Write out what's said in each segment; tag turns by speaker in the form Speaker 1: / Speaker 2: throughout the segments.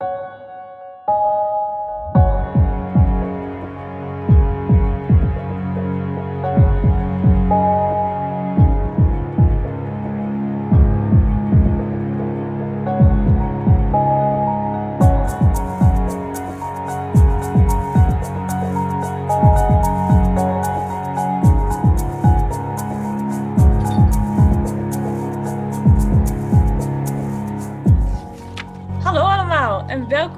Speaker 1: Hallo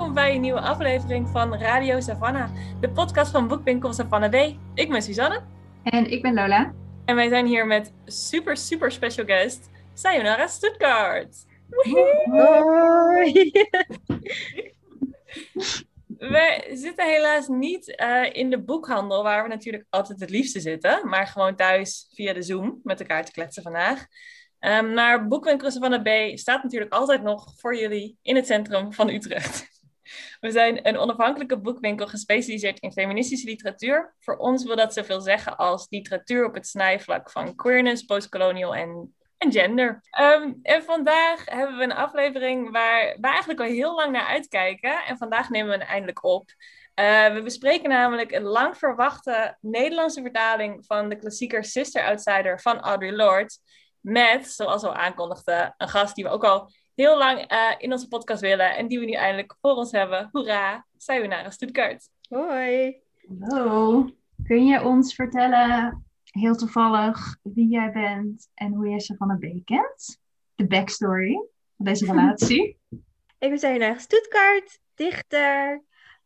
Speaker 1: welkom bij een nieuwe aflevering van Radio Savannah, de podcast van Boekwinkel Savannah B. Ik ben Suzanne
Speaker 2: En ik ben Lola.
Speaker 1: en wij zijn hier met super super special guest Sayonara Stuttgart.
Speaker 3: Hoi.
Speaker 1: We zitten helaas niet eh, in de boekhandel waar we natuurlijk altijd het liefste zitten, maar gewoon thuis via de Zoom met elkaar te kletsen vandaag. Ehm, maar Boekwinkel Savannah B staat natuurlijk altijd nog voor jullie in het centrum van Utrecht. We zijn een onafhankelijke boekwinkel gespecialiseerd in feministische literatuur. Voor ons wil dat zoveel zeggen als literatuur op het snijvlak van queerness, postcolonial en, en gender. Ehm, en vandaag hebben we een aflevering waar we eigenlijk al heel lang naar uitkijken. En vandaag nemen we hem eindelijk op. Eh, we bespreken namelijk een lang verwachte Nederlandse vertaling van de klassieker Sister Outsider van Audre Lorde. Met, zoals we al aankondigden, een gast die we ook al heel lang eh, in onze podcast willen. En die we nu eindelijk voor ons hebben. Hoera, Sayonara Stuttgart.
Speaker 3: Hoi.
Speaker 2: Hallo. Kun je ons vertellen, heel toevallig, wie jij bent en hoe jij Savannah B kent? De backstory van deze relatie.
Speaker 3: Ik ben Sayonara Stuttgart, dichter,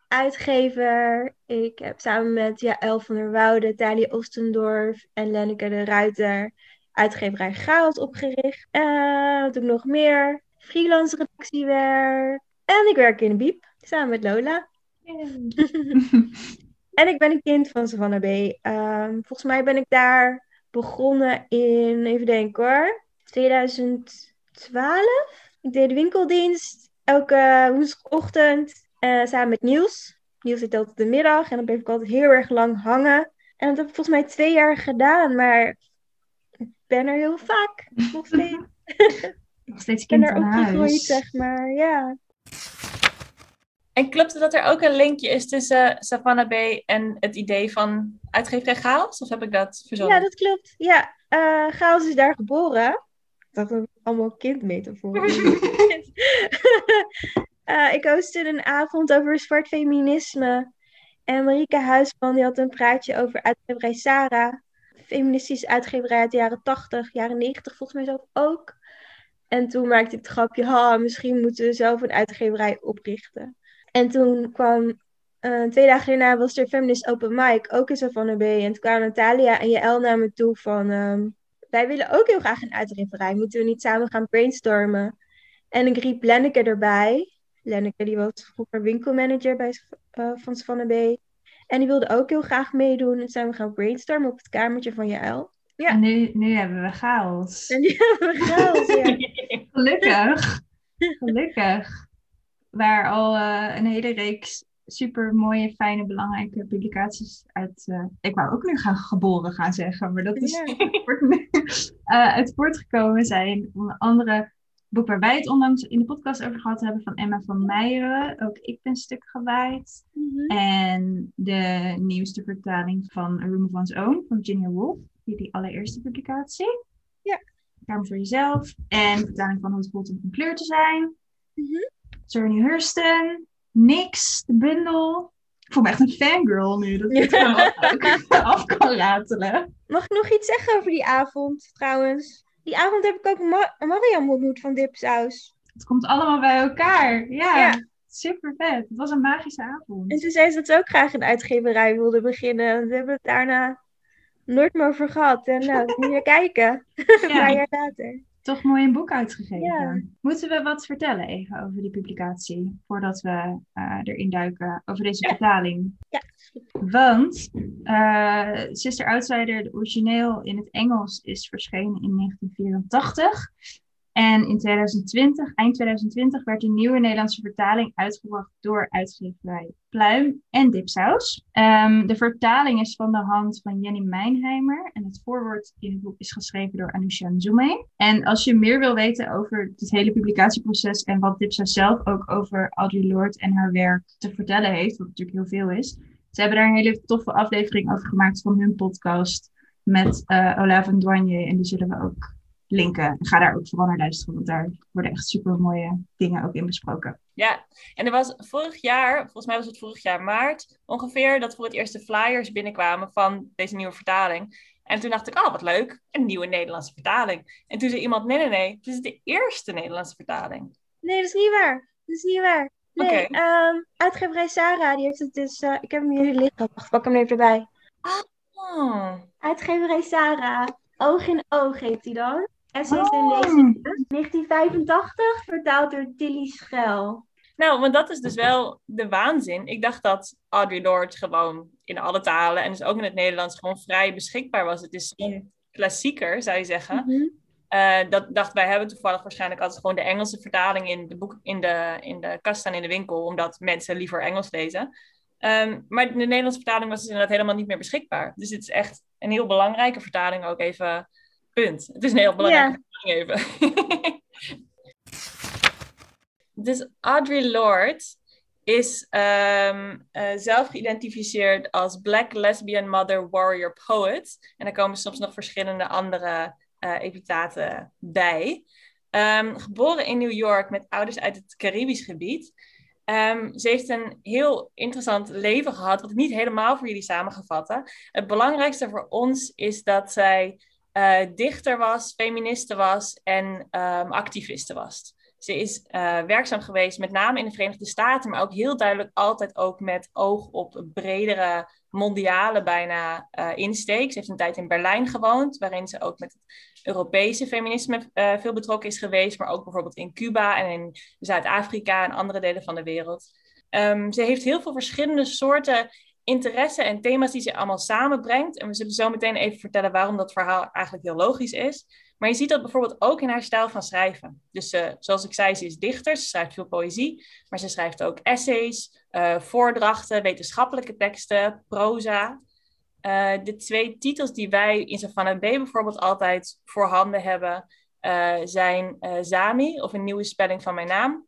Speaker 3: uitgever. Ik heb samen met Jaël van der Woude, Thalia Ostendorf en Lenneke de Ruiter uitgeverij Chaos opgericht. En wat doe ik nog meer? Freelance redactiewerk. En ik werk in een biep, samen met Lola. En ik ben een kind van Savannah B. Ehm, volgens mij ben ik daar begonnen in, even denken hoor, 2012. Ik deed de winkeldienst elke woensdagochtend eh, samen met Niels. Niels zit altijd de middag en dan bleef ik altijd heel erg lang hangen. En dat heb ik volgens mij twee jaar gedaan, maar ik ben er heel vaak nog steeds.
Speaker 2: Nog steeds
Speaker 3: ben
Speaker 2: kind
Speaker 3: er opgegroeid,
Speaker 2: huis.
Speaker 3: zeg maar. Ja.
Speaker 1: En klopt het dat er ook een linkje is tussen Savannah B en het idee van uitgeverij Chaos? Of heb ik dat verzonnen?
Speaker 3: ja, dat klopt. Ja, eh Chaos is daar geboren. Ik dacht dat het allemaal kindmetaforen Eh, ik hostte een avond over zwart feminisme. En Marieke Huisman die had een praatje over uitgeverij Sarah. Feministische uitgeverij uit de jaren 80, jaren 90 volgens mij zelf ook. En toen maakte ik het grapje, ha, misschien moeten we zelf een uitgeverij oprichten. En toen kwam, eh, twee dagen daarna was er Feminist Open Mic, ook in Savannah B. En toen kwamen Natalia en Jaël naar me toe van, ehm, wij willen ook heel graag een uitgeverij. Moeten we niet samen gaan brainstormen? En ik riep Lenneke erbij. Lenneke die was vroeger winkelmanager bij, eh, van Savannah. En die wilde ook heel graag meedoen. En zijn we gaan brainstormen op het kamertje van Jaël. Ja.
Speaker 2: En nu, nu hebben we chaos.
Speaker 3: En hebben we gehaald, ja.
Speaker 2: Gelukkig. Gelukkig. Waar al eh, een hele reeks super mooie, fijne, belangrijke publicaties uit. eh, ik wou ook nu gaan geboren gaan zeggen, maar dat is
Speaker 3: Ja.
Speaker 2: eh, uit voortgekomen zijn. Onder andere boek waar wij het onlangs in de podcast over gehad hebben van Emma van Meijeren. Ook ik ben stuk gewaaid.
Speaker 3: Mhm.
Speaker 2: En de nieuwste vertaling van A Room of One's Own van Virginia Woolf. Die, allereerste publicatie.
Speaker 3: Ja.
Speaker 2: Kamer voor jezelf. En vertaling van Hoe het voelt om van kleur te zijn.
Speaker 3: Mhm.
Speaker 2: Journey Hurston. Nix, de bundel. Ik voel me echt een fangirl nu. Dat ik het gewoon af, af kan ratelen.
Speaker 3: Mag ik nog iets zeggen over die avond, trouwens? Die avond heb ik ook Ma Mariam ontmoet van Dipsaus.
Speaker 2: Het komt allemaal bij elkaar. Ja,
Speaker 3: Ja.
Speaker 2: super vet. Het was een magische avond.
Speaker 3: En toen zei ze dat ze ook graag een uitgeverij wilde beginnen. En we hebben het daarna nooit meer over gehad. En nou, je kijken. Een paar jaar later.
Speaker 2: toch mooi een boek uitgegeven.
Speaker 3: Ja.
Speaker 2: Moeten we wat vertellen even over die publicatie, voordat we eh, erin duiken, over deze vertaling?
Speaker 3: Ja.
Speaker 2: Want eh, Sister Outsider, de origineel in het Engels, is verschenen in 1984. En in 2020, eind 2020, werd een nieuwe Nederlandse vertaling uitgebracht door uitgeverij Pluim en Dipsaus. Um, de vertaling is van de hand van Jenny Mijnheimer en het voorwoord in het boek is geschreven door Anusha Nzume. En als je meer wil weten over het hele publicatieproces en wat Dipsaus zelf ook over Audre Lorde en haar werk te vertellen heeft, wat natuurlijk heel veel is, ze hebben daar een hele toffe aflevering over gemaakt van hun podcast met Olaf en Douanier en die zullen we ook linken. Ga daar ook vooral naar luisteren, want daar worden echt super mooie dingen ook in besproken.
Speaker 1: Ja, en er was vorig jaar, volgens mij was het vorig jaar maart, ongeveer dat voor het eerst de flyers binnenkwamen van deze nieuwe vertaling. En toen dacht ik, oh wat leuk, een nieuwe Nederlandse vertaling. En toen zei iemand, nee, nee, nee, dit is de eerste Nederlandse vertaling.
Speaker 3: Nee, dat is niet waar. Dat is niet waar. Nee,
Speaker 1: Oké.
Speaker 3: ehm, uitgeverij Sarah, die heeft het dus, eh, ik heb hem hier liggen. Wacht, pak hem even erbij.
Speaker 1: Oh,
Speaker 3: Uitgeverij Sarah, Oog in Oog heet die dan. Essays en
Speaker 2: Oh.
Speaker 3: lezingen. 1985, vertaald door Tilly Schel.
Speaker 1: Nou, want dat is dus wel de waanzin. Ik dacht dat Audre Lorde gewoon in alle talen en dus ook in het Nederlands gewoon vrij beschikbaar was. Het is zo'n klassieker, zou je zeggen.
Speaker 3: Mhm.
Speaker 1: Eh, dat dacht wij hebben toevallig waarschijnlijk altijd gewoon de Engelse vertaling in de, boek, in de, in de kast staan in de winkel, omdat mensen liever Engels lezen. Ehm, maar de Nederlandse vertaling was dus inderdaad helemaal niet meer beschikbaar. Dus het is echt een heel belangrijke vertaling ook even. Punt. Het is een heel belangrijke vertaling even. dus Audre Lorde is ehm, eh, zelf geïdentificeerd als Black Lesbian Mother Warrior Poet. En er komen soms nog verschillende andere eh epitaten bij. Ehm, geboren in New York met ouders uit het Caribisch gebied. Ehm, ze heeft een heel interessant leven gehad, wat ik niet helemaal voor jullie samengevatten. Het belangrijkste voor ons is dat zij eh, dichter was, feministe was en um, activiste was. Ze is uh, werkzaam geweest, met name in de Verenigde Staten, maar ook heel duidelijk altijd ook met oog op bredere mondiale bijna uh, insteek. Ze heeft een tijd in Berlijn gewoond, waarin ze ook met het Europese feminisme veel betrokken is geweest, maar ook bijvoorbeeld in Cuba en in Zuid-Afrika en andere delen van de wereld. Um, ze heeft heel veel verschillende soorten interesse en thema's die ze allemaal samenbrengt. En we zullen zo meteen even vertellen waarom dat verhaal eigenlijk heel logisch is. Maar je ziet dat bijvoorbeeld ook in haar stijl van schrijven. Dus uh, zoals ik zei, ze is dichter, ze schrijft veel poëzie, maar ze schrijft ook essays, uh, voordrachten, wetenschappelijke teksten, proza. Uh, de twee titels die wij in Savannah B bijvoorbeeld altijd voorhanden hebben, zijn Zami, of een nieuwe spelling van mijn naam,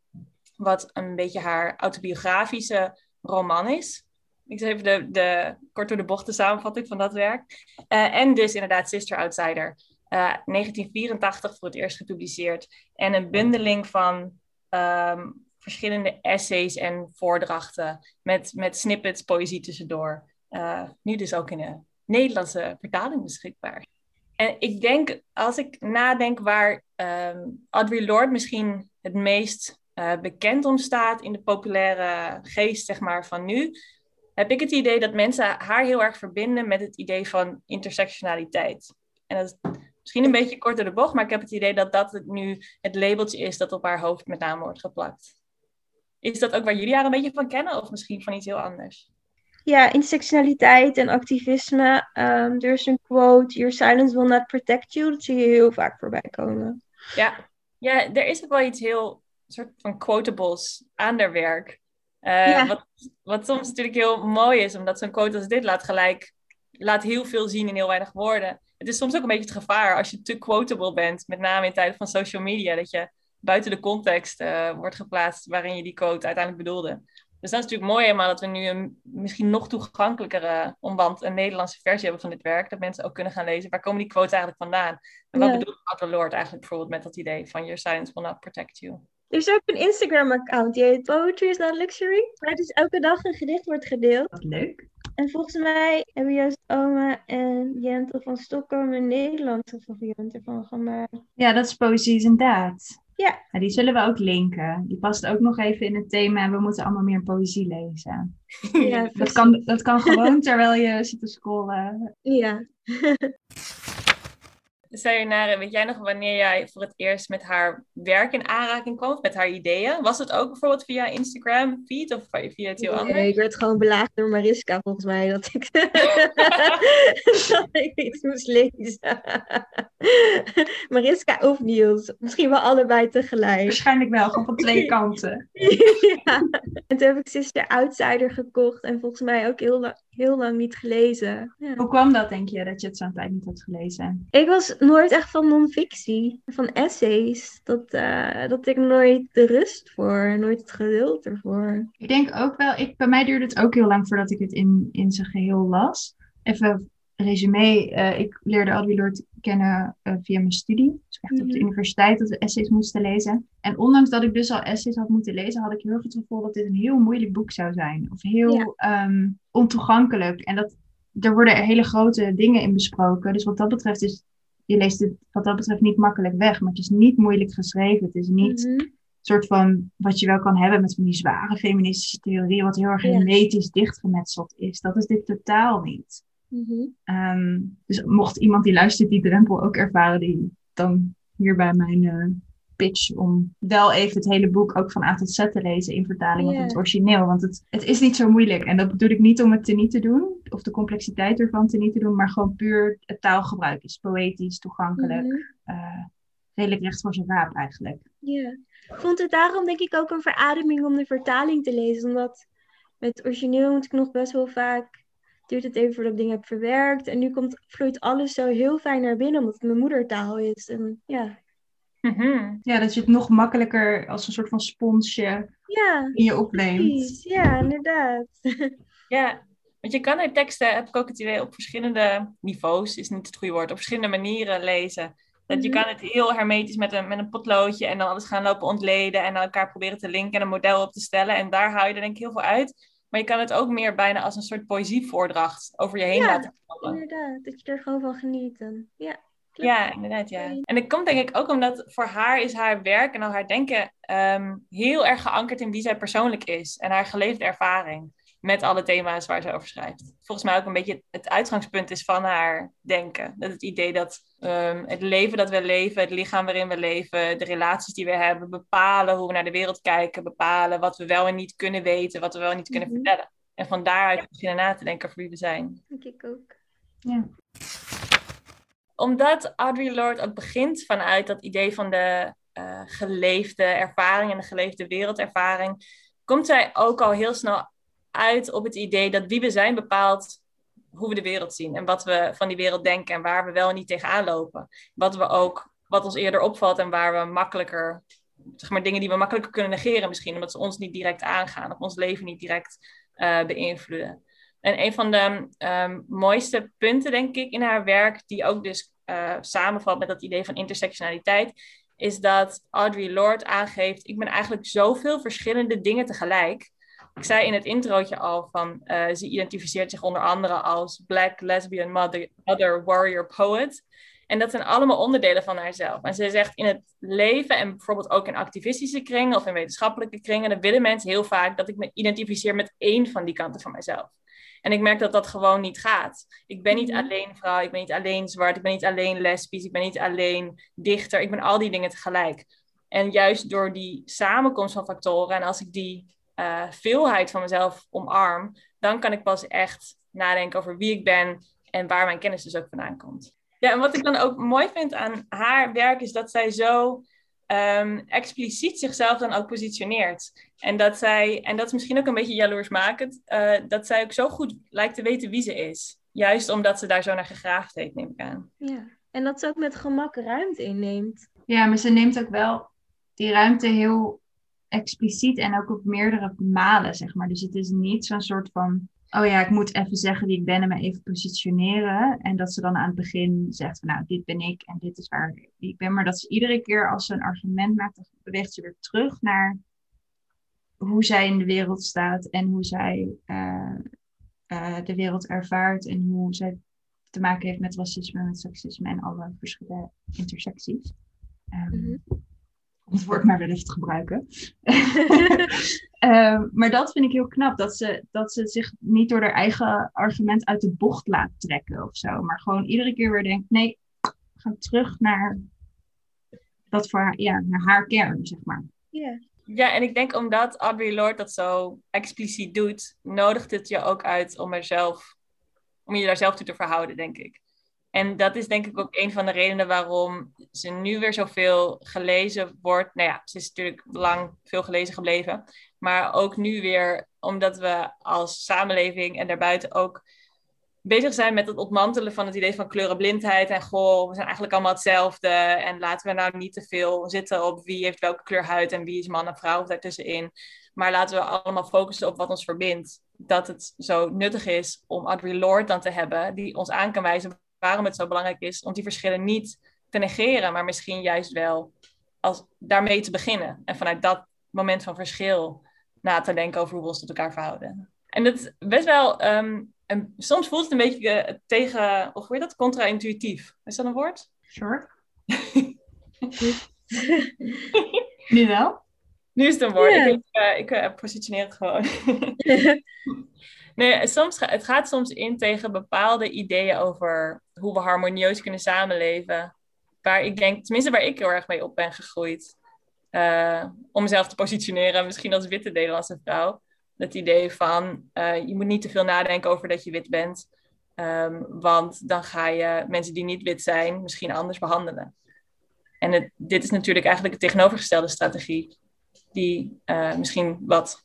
Speaker 1: wat een beetje haar autobiografische roman is. Ik zal even de, de kort door de bocht de samenvatting van dat werk. en dus inderdaad Sister Outsider. Uh, 1984 voor het eerst gepubliceerd. En een bundeling van um, verschillende essays en voordrachten met, met snippets, poëzie tussendoor. Uh, nu dus ook in een Nederlandse vertaling beschikbaar. En ik denk, als ik nadenk waar um, Audre Lorde misschien het meest bekend om staat in de populaire geest zeg maar, van nu, heb ik het idee dat mensen haar heel erg verbinden met het idee van intersectionaliteit. En dat is misschien een beetje kort door de bocht, maar ik heb het idee dat dat het nu het labeltje is dat op haar hoofd met name wordt geplakt. Is dat ook waar jullie haar een beetje van kennen, of misschien van iets heel anders?
Speaker 3: Ja, intersectionaliteit en activisme. Um, er is een quote: Your silence will not protect you. Dat zie je heel vaak voorbij komen.
Speaker 1: Ja, ja er is ook wel iets heel soort van quotables aan haar werk. Uh, ja. wat, wat soms natuurlijk heel mooi is, omdat zo'n quote als dit laat gelijk laat heel veel zien in heel weinig woorden. Het is soms ook een beetje het gevaar als je te quotable bent, met name in tijden van social media, dat je buiten de context uh, wordt geplaatst waarin je die quote uiteindelijk bedoelde. Dus dat is natuurlijk mooi helemaal dat we nu een misschien nog toegankelijkere omwand een Nederlandse versie hebben van dit werk, dat mensen ook kunnen gaan lezen. Waar komen die quotes eigenlijk vandaan? En wat ja. bedoelt Audre Lorde eigenlijk bijvoorbeeld met dat idee van your silence will not protect you?
Speaker 3: Er is ook een Instagram-account, die heet Poetry is not luxury, waar dus elke dag een gedicht wordt gedeeld.
Speaker 2: Wat leuk.
Speaker 3: En volgens mij hebben Joost Oma en Jentel van Stockholm een Nederlandse variant ervan gemaakt.
Speaker 2: Ja, dat is Poëzie is een daad.
Speaker 3: Ja.
Speaker 2: ja. Die zullen we ook linken. Die past ook nog even in het thema en we moeten allemaal meer poëzie lezen.
Speaker 3: Ja,
Speaker 2: dat, kan, dat kan gewoon terwijl je zit te scrollen.
Speaker 3: Ja.
Speaker 1: Sayonara, weet jij nog wanneer jij voor het eerst met haar werk in aanraking kwam, met haar ideeën? Was het ook bijvoorbeeld via Instagram feed of via het heel
Speaker 3: nee,
Speaker 1: anders?
Speaker 3: ik werd gewoon belaagd door Mariska volgens mij dat ik, dat ik iets moest lezen. Mariska of Niels. Misschien wel allebei tegelijk.
Speaker 2: Waarschijnlijk wel, gewoon van twee kanten.
Speaker 3: ja. En toen heb ik Sister Outsider gekocht en volgens mij ook heel, la- heel lang niet gelezen. Ja.
Speaker 2: Hoe kwam dat, denk je, dat je het zo'n tijd niet had gelezen?
Speaker 3: Ik was nooit echt van non-fictie, van essays. Dat, eh, dat ik nooit de rust voor, nooit het geduld ervoor.
Speaker 2: Ik denk ook wel, ik, bij mij duurde het ook heel lang voordat ik het in, in zijn geheel las. Even resume, eh, ik leerde Audre Lorde kennen eh, via mijn studie. Dus echt op de
Speaker 3: Mhm.
Speaker 2: universiteit dat we essays moesten lezen. En ondanks dat ik dus al essays had moeten lezen, had ik heel erg het gevoel dat dit een heel moeilijk boek zou zijn. Of heel
Speaker 3: Ja.
Speaker 2: ehm, ontoegankelijk. En dat er worden hele grote dingen in besproken. Dus wat dat betreft is, je leest het wat dat betreft niet makkelijk weg. Maar het is niet moeilijk geschreven. Het is niet
Speaker 3: Mhm.
Speaker 2: soort van wat je wel kan hebben met van die zware feministische theorieën, wat heel erg hermetisch dichtgemetseld is. Dat is dit totaal niet.
Speaker 3: Mhm.
Speaker 2: Ehm, dus mocht iemand die luistert die drempel ook ervaren, die dan hierbij mijn eh, pitch om wel even het hele boek ook van A tot Z te lezen in vertaling of
Speaker 3: Ja.
Speaker 2: in het origineel. Want het, het is niet zo moeilijk. En dat bedoel ik niet om het teniet te doen, of de complexiteit ervan teniet te doen, maar gewoon puur het taalgebruik is poëtisch, toegankelijk, eh, redelijk recht voor zijn raap eigenlijk.
Speaker 3: Ja. Ik vond het daarom denk ik ook een verademing om de vertaling te lezen. Omdat met het origineel moet ik nog best wel vaak... Duurt het even voordat ik dingen heb verwerkt. En nu komt, vloeit alles zo heel fijn naar binnen, omdat het mijn moedertaal is. En ja,
Speaker 1: Mhm.
Speaker 2: Ja, dat je het nog makkelijker als een soort van sponsje
Speaker 3: ja
Speaker 2: in je opneemt.
Speaker 3: precies. Ja, inderdaad.
Speaker 1: Ja, want je kan uit teksten, heb ik ook het idee, op verschillende niveaus, is niet het goede woord, op verschillende manieren lezen. Dat je
Speaker 3: Mhm.
Speaker 1: kan het heel hermetisch met een, met een potloodje en dan alles gaan lopen ontleden en elkaar proberen te linken en een model op te stellen. En daar haal je er denk ik heel veel uit. Maar je kan het ook meer bijna als een soort poëzievoordracht over je heen
Speaker 3: Ja,
Speaker 1: laten komen.
Speaker 3: Inderdaad, dat je er gewoon van geniet. En, ja, klopt.
Speaker 1: Ja, inderdaad, ja. En dat komt denk ik ook omdat voor haar is haar werk en al haar denken ehm, heel erg geankerd in wie zij persoonlijk is. En haar geleefde ervaring met alle thema's waar ze over schrijft. Volgens mij ook een beetje het uitgangspunt is van haar denken. Dat het idee dat ehm, het leven dat we leven, het lichaam waarin we leven, de relaties die we hebben, bepalen hoe we naar de wereld kijken, bepalen wat we wel en niet kunnen weten, wat we wel en niet kunnen
Speaker 3: Mhm.
Speaker 1: vertellen. En van daaruit beginnen na te denken over wie we zijn.
Speaker 3: denk ik ook.
Speaker 2: Ja.
Speaker 1: omdat Audre Lorde ook begint vanuit dat idee van de eh, geleefde ervaring en de geleefde wereldervaring, komt zij ook al heel snel uit op het idee dat wie we zijn bepaalt hoe we de wereld zien en wat we van die wereld denken en waar we wel en niet tegenaan lopen. Wat we ook, wat ons eerder opvalt en waar we makkelijker, zeg maar dingen die we makkelijker kunnen negeren misschien, omdat ze ons niet direct aangaan of ons leven niet direct eh, beïnvloeden. En een van de ehm, mooiste punten, denk ik, in haar werk, die ook dus eh, samenvalt met dat idee van intersectionaliteit, is dat Audre Lorde aangeeft: ik ben eigenlijk zoveel verschillende dingen tegelijk. Ik zei in het introotje al van eh, ze identificeert zich onder andere als black, lesbian, mother, warrior, poet. En dat zijn allemaal onderdelen van haarzelf. En ze zegt in het leven en bijvoorbeeld ook in activistische kringen of in wetenschappelijke kringen, dan willen mensen heel vaak dat ik me identificeer met één van die kanten van mijzelf. En ik merk dat dat gewoon niet gaat. Ik ben niet
Speaker 3: Mhm.
Speaker 1: alleen vrouw, ik ben niet alleen zwart, ik ben niet alleen lesbisch, ik ben niet alleen dichter, ik ben al die dingen tegelijk. En juist door die samenkomst van factoren en als ik die eh, veelheid van mezelf omarm, dan kan ik pas echt nadenken over wie ik ben en waar mijn kennis dus ook vandaan komt. Ja, en wat ik dan ook mooi vind aan haar werk is dat zij zo ehm, expliciet zichzelf dan ook positioneert. En dat zij, en dat is misschien ook een beetje jaloersmakend, eh, dat zij ook zo goed lijkt te weten wie ze is. Juist omdat ze daar zo naar gegraafd heeft, neem ik aan.
Speaker 3: Ja. En dat ze ook met gemak ruimte inneemt.
Speaker 2: Ja, maar ze neemt ook wel die ruimte heel expliciet en ook op meerdere malen, zeg maar. Dus het is niet zo'n soort van, oh ja, ik moet even zeggen wie ik ben en me even positioneren. En dat ze dan aan het begin zegt van, nou, dit ben ik en dit is waar ik ben. Maar dat ze iedere keer als ze een argument maakt, dan beweegt ze weer terug naar hoe zij in de wereld staat en hoe zij eh, eh, de wereld ervaart en hoe zij te maken heeft met racisme, met seksisme en alle verschillende intersecties. Ehm,
Speaker 3: Mhm.
Speaker 2: Om het woord maar weer even te gebruiken. Ehm, maar dat vind ik heel knap, dat ze, dat ze zich niet door haar eigen argument uit de bocht laat trekken of zo. Maar gewoon iedere keer weer denkt, nee, we gaan terug naar, dat voor haar, ja, naar haar kern, zeg maar.
Speaker 3: Ja.
Speaker 1: Ja, en ik denk omdat Audre Lorde dat zo expliciet doet, nodigt het je ook uit om, er zelf, om je daar zelf toe te verhouden, denk ik. En dat is denk ik ook een van de redenen waarom ze nu weer zoveel gelezen wordt. Nou ja, ze is natuurlijk lang veel gelezen gebleven. Maar ook nu weer, omdat we als samenleving en daarbuiten ook bezig zijn met het ontmantelen van het idee van kleurenblindheid. En goh, we zijn eigenlijk allemaal hetzelfde. En laten we nou niet te veel zitten op wie heeft welke kleur huid en wie is man en vrouw of daartussenin. Maar laten we allemaal focussen op wat ons verbindt. Dat het zo nuttig is om Audre Lorde dan te hebben, die ons aan kan wijzen waarom het zo belangrijk is om die verschillen niet te negeren, maar misschien juist wel als, daarmee te beginnen. En vanuit dat moment van verschil na te denken over hoe we ons tot elkaar verhouden. En dat is best wel, ehm, en soms voelt het een beetje uh, tegen, of hoe je dat, contra-intuïtief. Is dat een woord?
Speaker 2: Sure. nu wel?
Speaker 1: Nu is het een woord. Yeah. Ik, uh, ik uh, positioneer het gewoon. nee, soms het gaat soms in tegen bepaalde ideeën over hoe we harmonieus kunnen samenleven. Waar ik denk, tenminste waar ik heel erg mee op ben gegroeid. Uh, om mezelf te positioneren, misschien als witte Nederlandse vrouw. Het idee van, uh, je moet niet te veel nadenken over dat je wit bent. Um, want dan ga je mensen die niet wit zijn misschien anders behandelen. En het, dit is natuurlijk eigenlijk de tegenovergestelde strategie. Die uh, misschien wat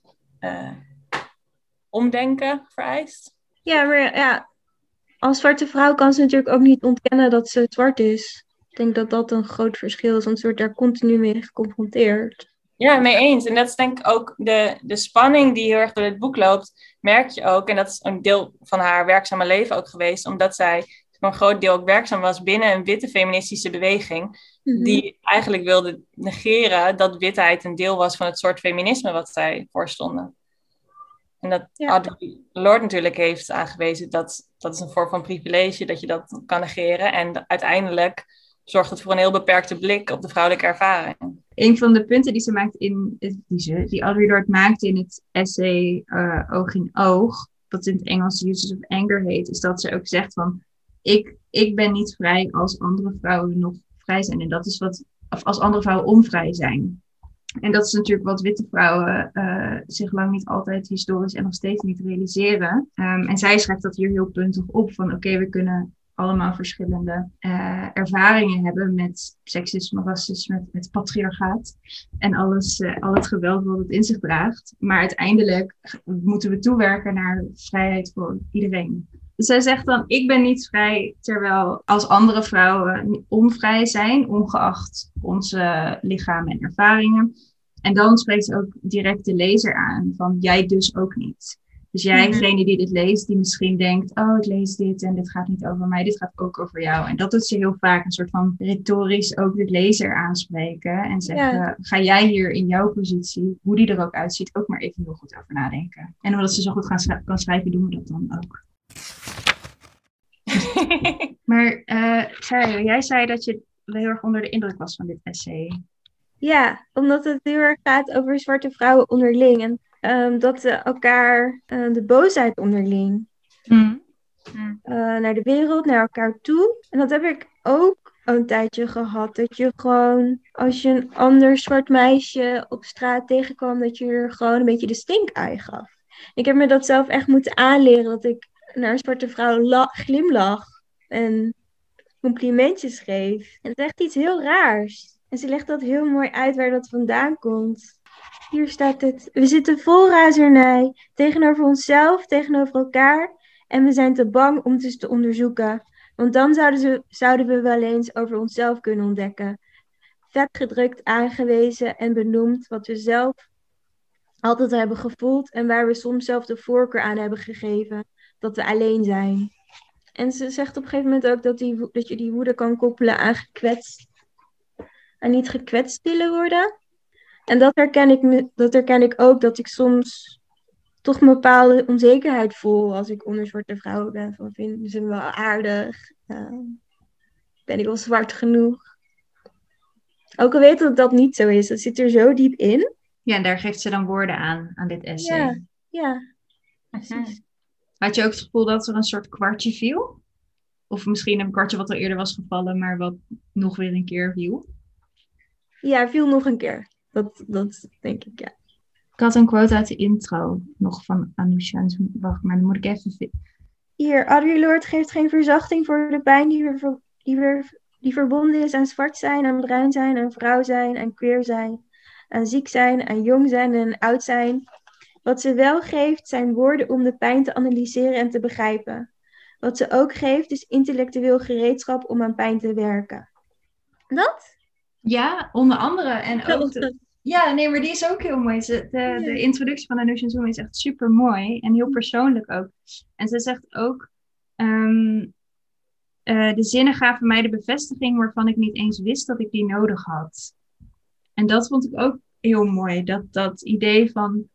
Speaker 1: omdenken vereist.
Speaker 3: Ja, maar ja, als zwarte vrouw kan ze natuurlijk ook niet ontkennen dat ze zwart is. Ik denk dat dat een groot verschil is, want ze wordt daar continu mee geconfronteerd.
Speaker 1: Ja, mee eens. En dat is denk ik ook de, de spanning die heel erg door het boek loopt, merk je ook. En dat is een deel van haar werkzame leven ook geweest, omdat zij voor een groot deel ook werkzaam was binnen een witte feministische beweging, mm-hmm. die eigenlijk wilde negeren dat witheid een deel was van het soort feminisme wat zij voorstonden. En dat ja. Audre Lorde natuurlijk heeft aangewezen dat dat is een vorm van privilege, dat je dat kan negeren. En uiteindelijk zorgt het voor een heel beperkte blik op de vrouwelijke ervaring.
Speaker 2: Een van de punten die ze maakt in, die, ze, die Audre Lorde maakt in het essay uh, Oog in Oog, wat in het Engels Uses of Anger heet, is dat ze ook zegt van, ik, ik ben niet vrij als andere vrouwen nog vrij zijn. En dat is wat, of als andere vrouwen onvrij zijn. En dat is natuurlijk wat witte vrouwen uh, zich lang niet altijd historisch en nog steeds niet realiseren. Um, en zij schrijft dat hier heel puntig op van oké, we kunnen allemaal verschillende uh, ervaringen hebben met seksisme, racisme, met, met patriarchaat en alles, uh, al het geweld wat het in zich draagt. Maar uiteindelijk moeten we toewerken naar vrijheid voor iedereen. Dus zij zegt dan, ik ben niet vrij, terwijl als andere vrouwen onvrij zijn, ongeacht onze lichamen en ervaringen. En dan spreekt ze ook direct de lezer aan, van jij dus ook niet. Dus jij, mm -hmm. die dit leest, die misschien denkt, oh, ik lees dit en dit gaat niet over mij, dit gaat ook over jou. En dat doet ze heel vaak een soort van retorisch ook de lezer aanspreken en zeggen, ja. ga jij hier in jouw positie, hoe die er ook uitziet, ook maar even heel goed over nadenken. En omdat ze zo goed gaan schrijven, kan schrijven, doen we dat dan ook. maar uh, Sarah, jij zei dat je heel erg onder de indruk was van dit essay.
Speaker 3: Ja, omdat het heel erg gaat over zwarte vrouwen onderling. En um, dat ze elkaar uh, de boosheid onderling. Mm. Uh, naar de wereld, naar elkaar toe. En dat heb ik ook een tijdje gehad. Dat je gewoon, als je een ander zwart meisje op straat tegenkwam, dat je er gewoon een beetje de stink-eye gaf. Ik heb me dat zelf echt moeten aanleren. Dat ik naar een zwarte vrouw glimlach en complimentjes geef. En het is echt iets heel raars. En ze legt dat heel mooi uit waar dat vandaan komt. Hier staat het. We zitten vol razernij. Tegenover onszelf, tegenover elkaar. En we zijn te bang om het te onderzoeken. Want dan zouden, ze, zouden we wel eens over onszelf kunnen ontdekken. Vet gedrukt, aangewezen en benoemd wat we zelf altijd hebben gevoeld. En waar we soms zelf de voorkeur aan hebben gegeven dat we alleen zijn. En ze zegt op een gegeven moment ook dat, die, dat je die woede kan koppelen aan gekwetst. En niet gekwetst willen worden. En dat herken, ik, dat herken ik ook, dat ik soms toch een bepaalde onzekerheid voel als ik onder zwarte vrouwen ben. Van vinden ze me wel aardig? Uh, ben ik wel zwart genoeg? Ook al weet dat dat niet zo is, dat zit er zo diep in.
Speaker 2: Ja, en daar geeft ze dan woorden aan, aan dit essay.
Speaker 3: Ja, ja. Precies.
Speaker 2: Had je ook het gevoel dat er een soort kwartje viel? Of misschien een kwartje wat al eerder was gevallen, maar wat nog weer een keer viel?
Speaker 3: Ja, viel nog een keer. Dat, dat denk ik, ja.
Speaker 2: Ik had een quote uit de intro nog van Anousha. Wacht maar, dan moet ik even
Speaker 3: Hier, Audre Lorde geeft geen verzachting voor de pijn die, ver- die, weer, die verbonden is aan zwart zijn, aan bruin zijn, aan vrouw zijn, aan queer zijn, aan ziek zijn, aan jong zijn en oud zijn. Wat ze wel geeft zijn woorden om de pijn te analyseren en te begrijpen. Wat ze ook geeft is intellectueel gereedschap om aan pijn te werken. Dat?
Speaker 2: Ja, onder andere. En ook de- ja, nee, maar die is ook heel mooi. De, de introductie van Anusha Zoom is echt super mooi en heel persoonlijk ook. En ze zegt ook: ehm, eh, De zinnen gaven mij de bevestiging waarvan ik niet eens wist dat ik die nodig had. En dat vond ik ook heel mooi. Dat, dat idee van,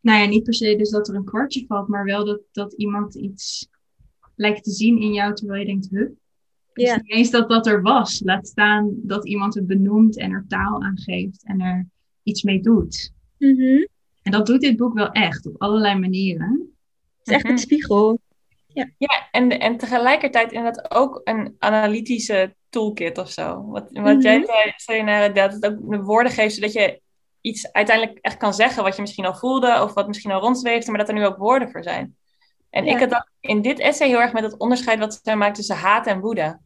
Speaker 2: nou ja, niet per se dus dat er een kwartje valt, maar wel dat, dat iemand iets lijkt te zien in jou terwijl je denkt: Huh?
Speaker 3: Ja.
Speaker 2: niet eens dat dat er was. Laat staan dat iemand het benoemt en er taal aan geeft en er iets mee doet.
Speaker 3: Mhm.
Speaker 2: En dat doet dit boek wel echt, op allerlei manieren.
Speaker 3: Het is echt een spiegel.
Speaker 1: Ja, en, en tegelijkertijd inderdaad ook een analytische toolkit of zo. Wat, wat
Speaker 3: Mhm.
Speaker 1: jij zei, Sayonara, dat het ook de woorden geeft, zodat je iets uiteindelijk echt kan zeggen wat je misschien al voelde of wat misschien al rondzweefde, maar dat er nu ook woorden voor zijn. En
Speaker 3: Ja.
Speaker 1: ik had dat in dit essay heel erg met het onderscheid wat zij maakt tussen haat en woede.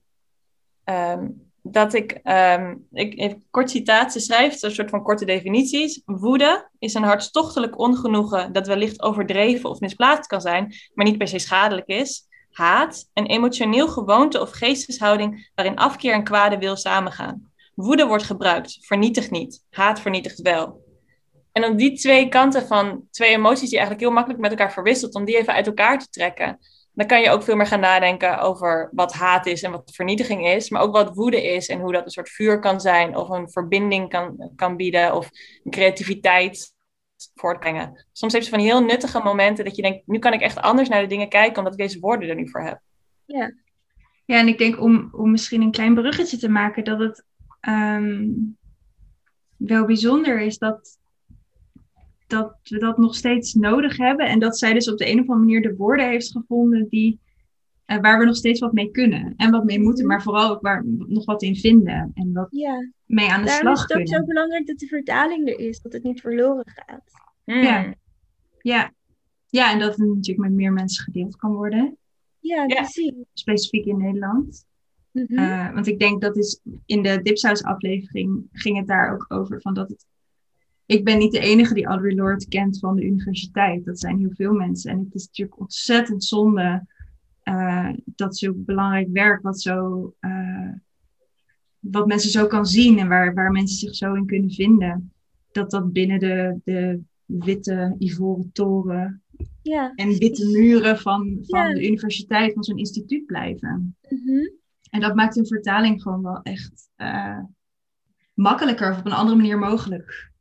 Speaker 1: Ehm, dat ik, ehm, ik, ik, kort citaat, ze schrijft een soort van korte definities. Woede is een hartstochtelijk ongenoegen dat wellicht overdreven of misplaatst kan zijn, maar niet per se schadelijk is. Haat, een emotioneel gewoonte of geesteshouding waarin afkeer en kwade wil samengaan. Woede wordt gebruikt, vernietigt niet. Haat vernietigt wel. En om die twee kanten van twee emoties die eigenlijk heel makkelijk met elkaar verwisselt, om die even uit elkaar te trekken, dan kan je ook veel meer gaan nadenken over wat haat is en wat vernietiging is, maar ook wat woede is en hoe dat een soort vuur kan zijn of een verbinding kan, kan bieden of creativiteit voortbrengen. Soms heeft ze van die heel nuttige momenten dat je denkt, nu kan ik echt anders naar de dingen kijken omdat ik deze woorden er nu voor heb.
Speaker 2: Ja, en ik denk om, om misschien een klein bruggetje te maken, dat het ehm, wel bijzonder is dat, dat we dat nog steeds nodig hebben. En dat zij dus op de een of andere manier de woorden heeft gevonden die, eh, waar we nog steeds wat mee kunnen. En wat mee moeten, maar vooral ook waar we nog wat in vinden. En wat
Speaker 3: Ja,
Speaker 2: mee aan de
Speaker 3: daarom is
Speaker 2: slag
Speaker 3: het ook
Speaker 2: kunnen.
Speaker 3: zo belangrijk dat de vertaling er is, dat het niet verloren gaat.
Speaker 1: Hmm.
Speaker 2: Ja. Ja. ja, en dat het natuurlijk met meer mensen gedeeld kan worden.
Speaker 3: Ja,
Speaker 1: Ja.
Speaker 3: precies.
Speaker 2: Specifiek in Nederland.
Speaker 3: Mhm.
Speaker 2: Eh, want ik denk dat is in de Dipsaus aflevering ging het daar ook over van dat het. Ik ben niet de enige die Audre Lorde kent van de universiteit. Dat zijn heel veel mensen. En het is natuurlijk ontzettend zonde eh, dat zulk belangrijk werk, wat, zo, eh, wat mensen zo kan zien en waar, waar mensen zich zo in kunnen vinden, dat dat binnen de, de witte ivoren toren
Speaker 3: Ja.
Speaker 2: en witte muren van, van
Speaker 3: Ja.
Speaker 2: de universiteit, van zo'n instituut blijven.
Speaker 3: Mhm.
Speaker 2: En dat maakt een vertaling gewoon wel echt eh, makkelijker of op een andere manier mogelijk.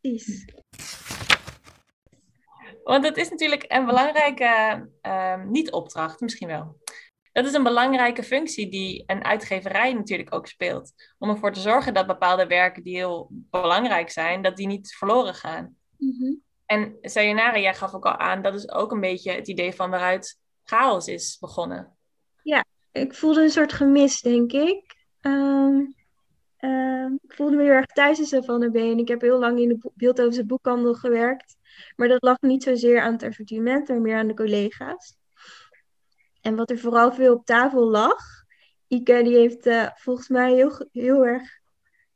Speaker 3: Precies.
Speaker 1: Want het is natuurlijk een belangrijke, ehm, niet opdracht, misschien wel. Dat is een belangrijke functie die een uitgeverij natuurlijk ook speelt. Om ervoor te zorgen dat bepaalde werken die heel belangrijk zijn, dat die niet verloren gaan.
Speaker 3: Mhm.
Speaker 1: En Sayonara, jij gaf ook al aan, dat is ook een beetje het idee van waaruit chaos is begonnen.
Speaker 3: Ik voelde een soort gemis, denk ik. Ehm, ehm, ik voelde me heel erg thuis in Savannah Bay en ik heb heel lang in de Beeldhovense boekhandel gewerkt. Maar dat lag niet zozeer aan het assortiment, maar meer aan de collega's. En wat er vooral veel op tafel lag, Ike die heeft eh, volgens mij heel, heel erg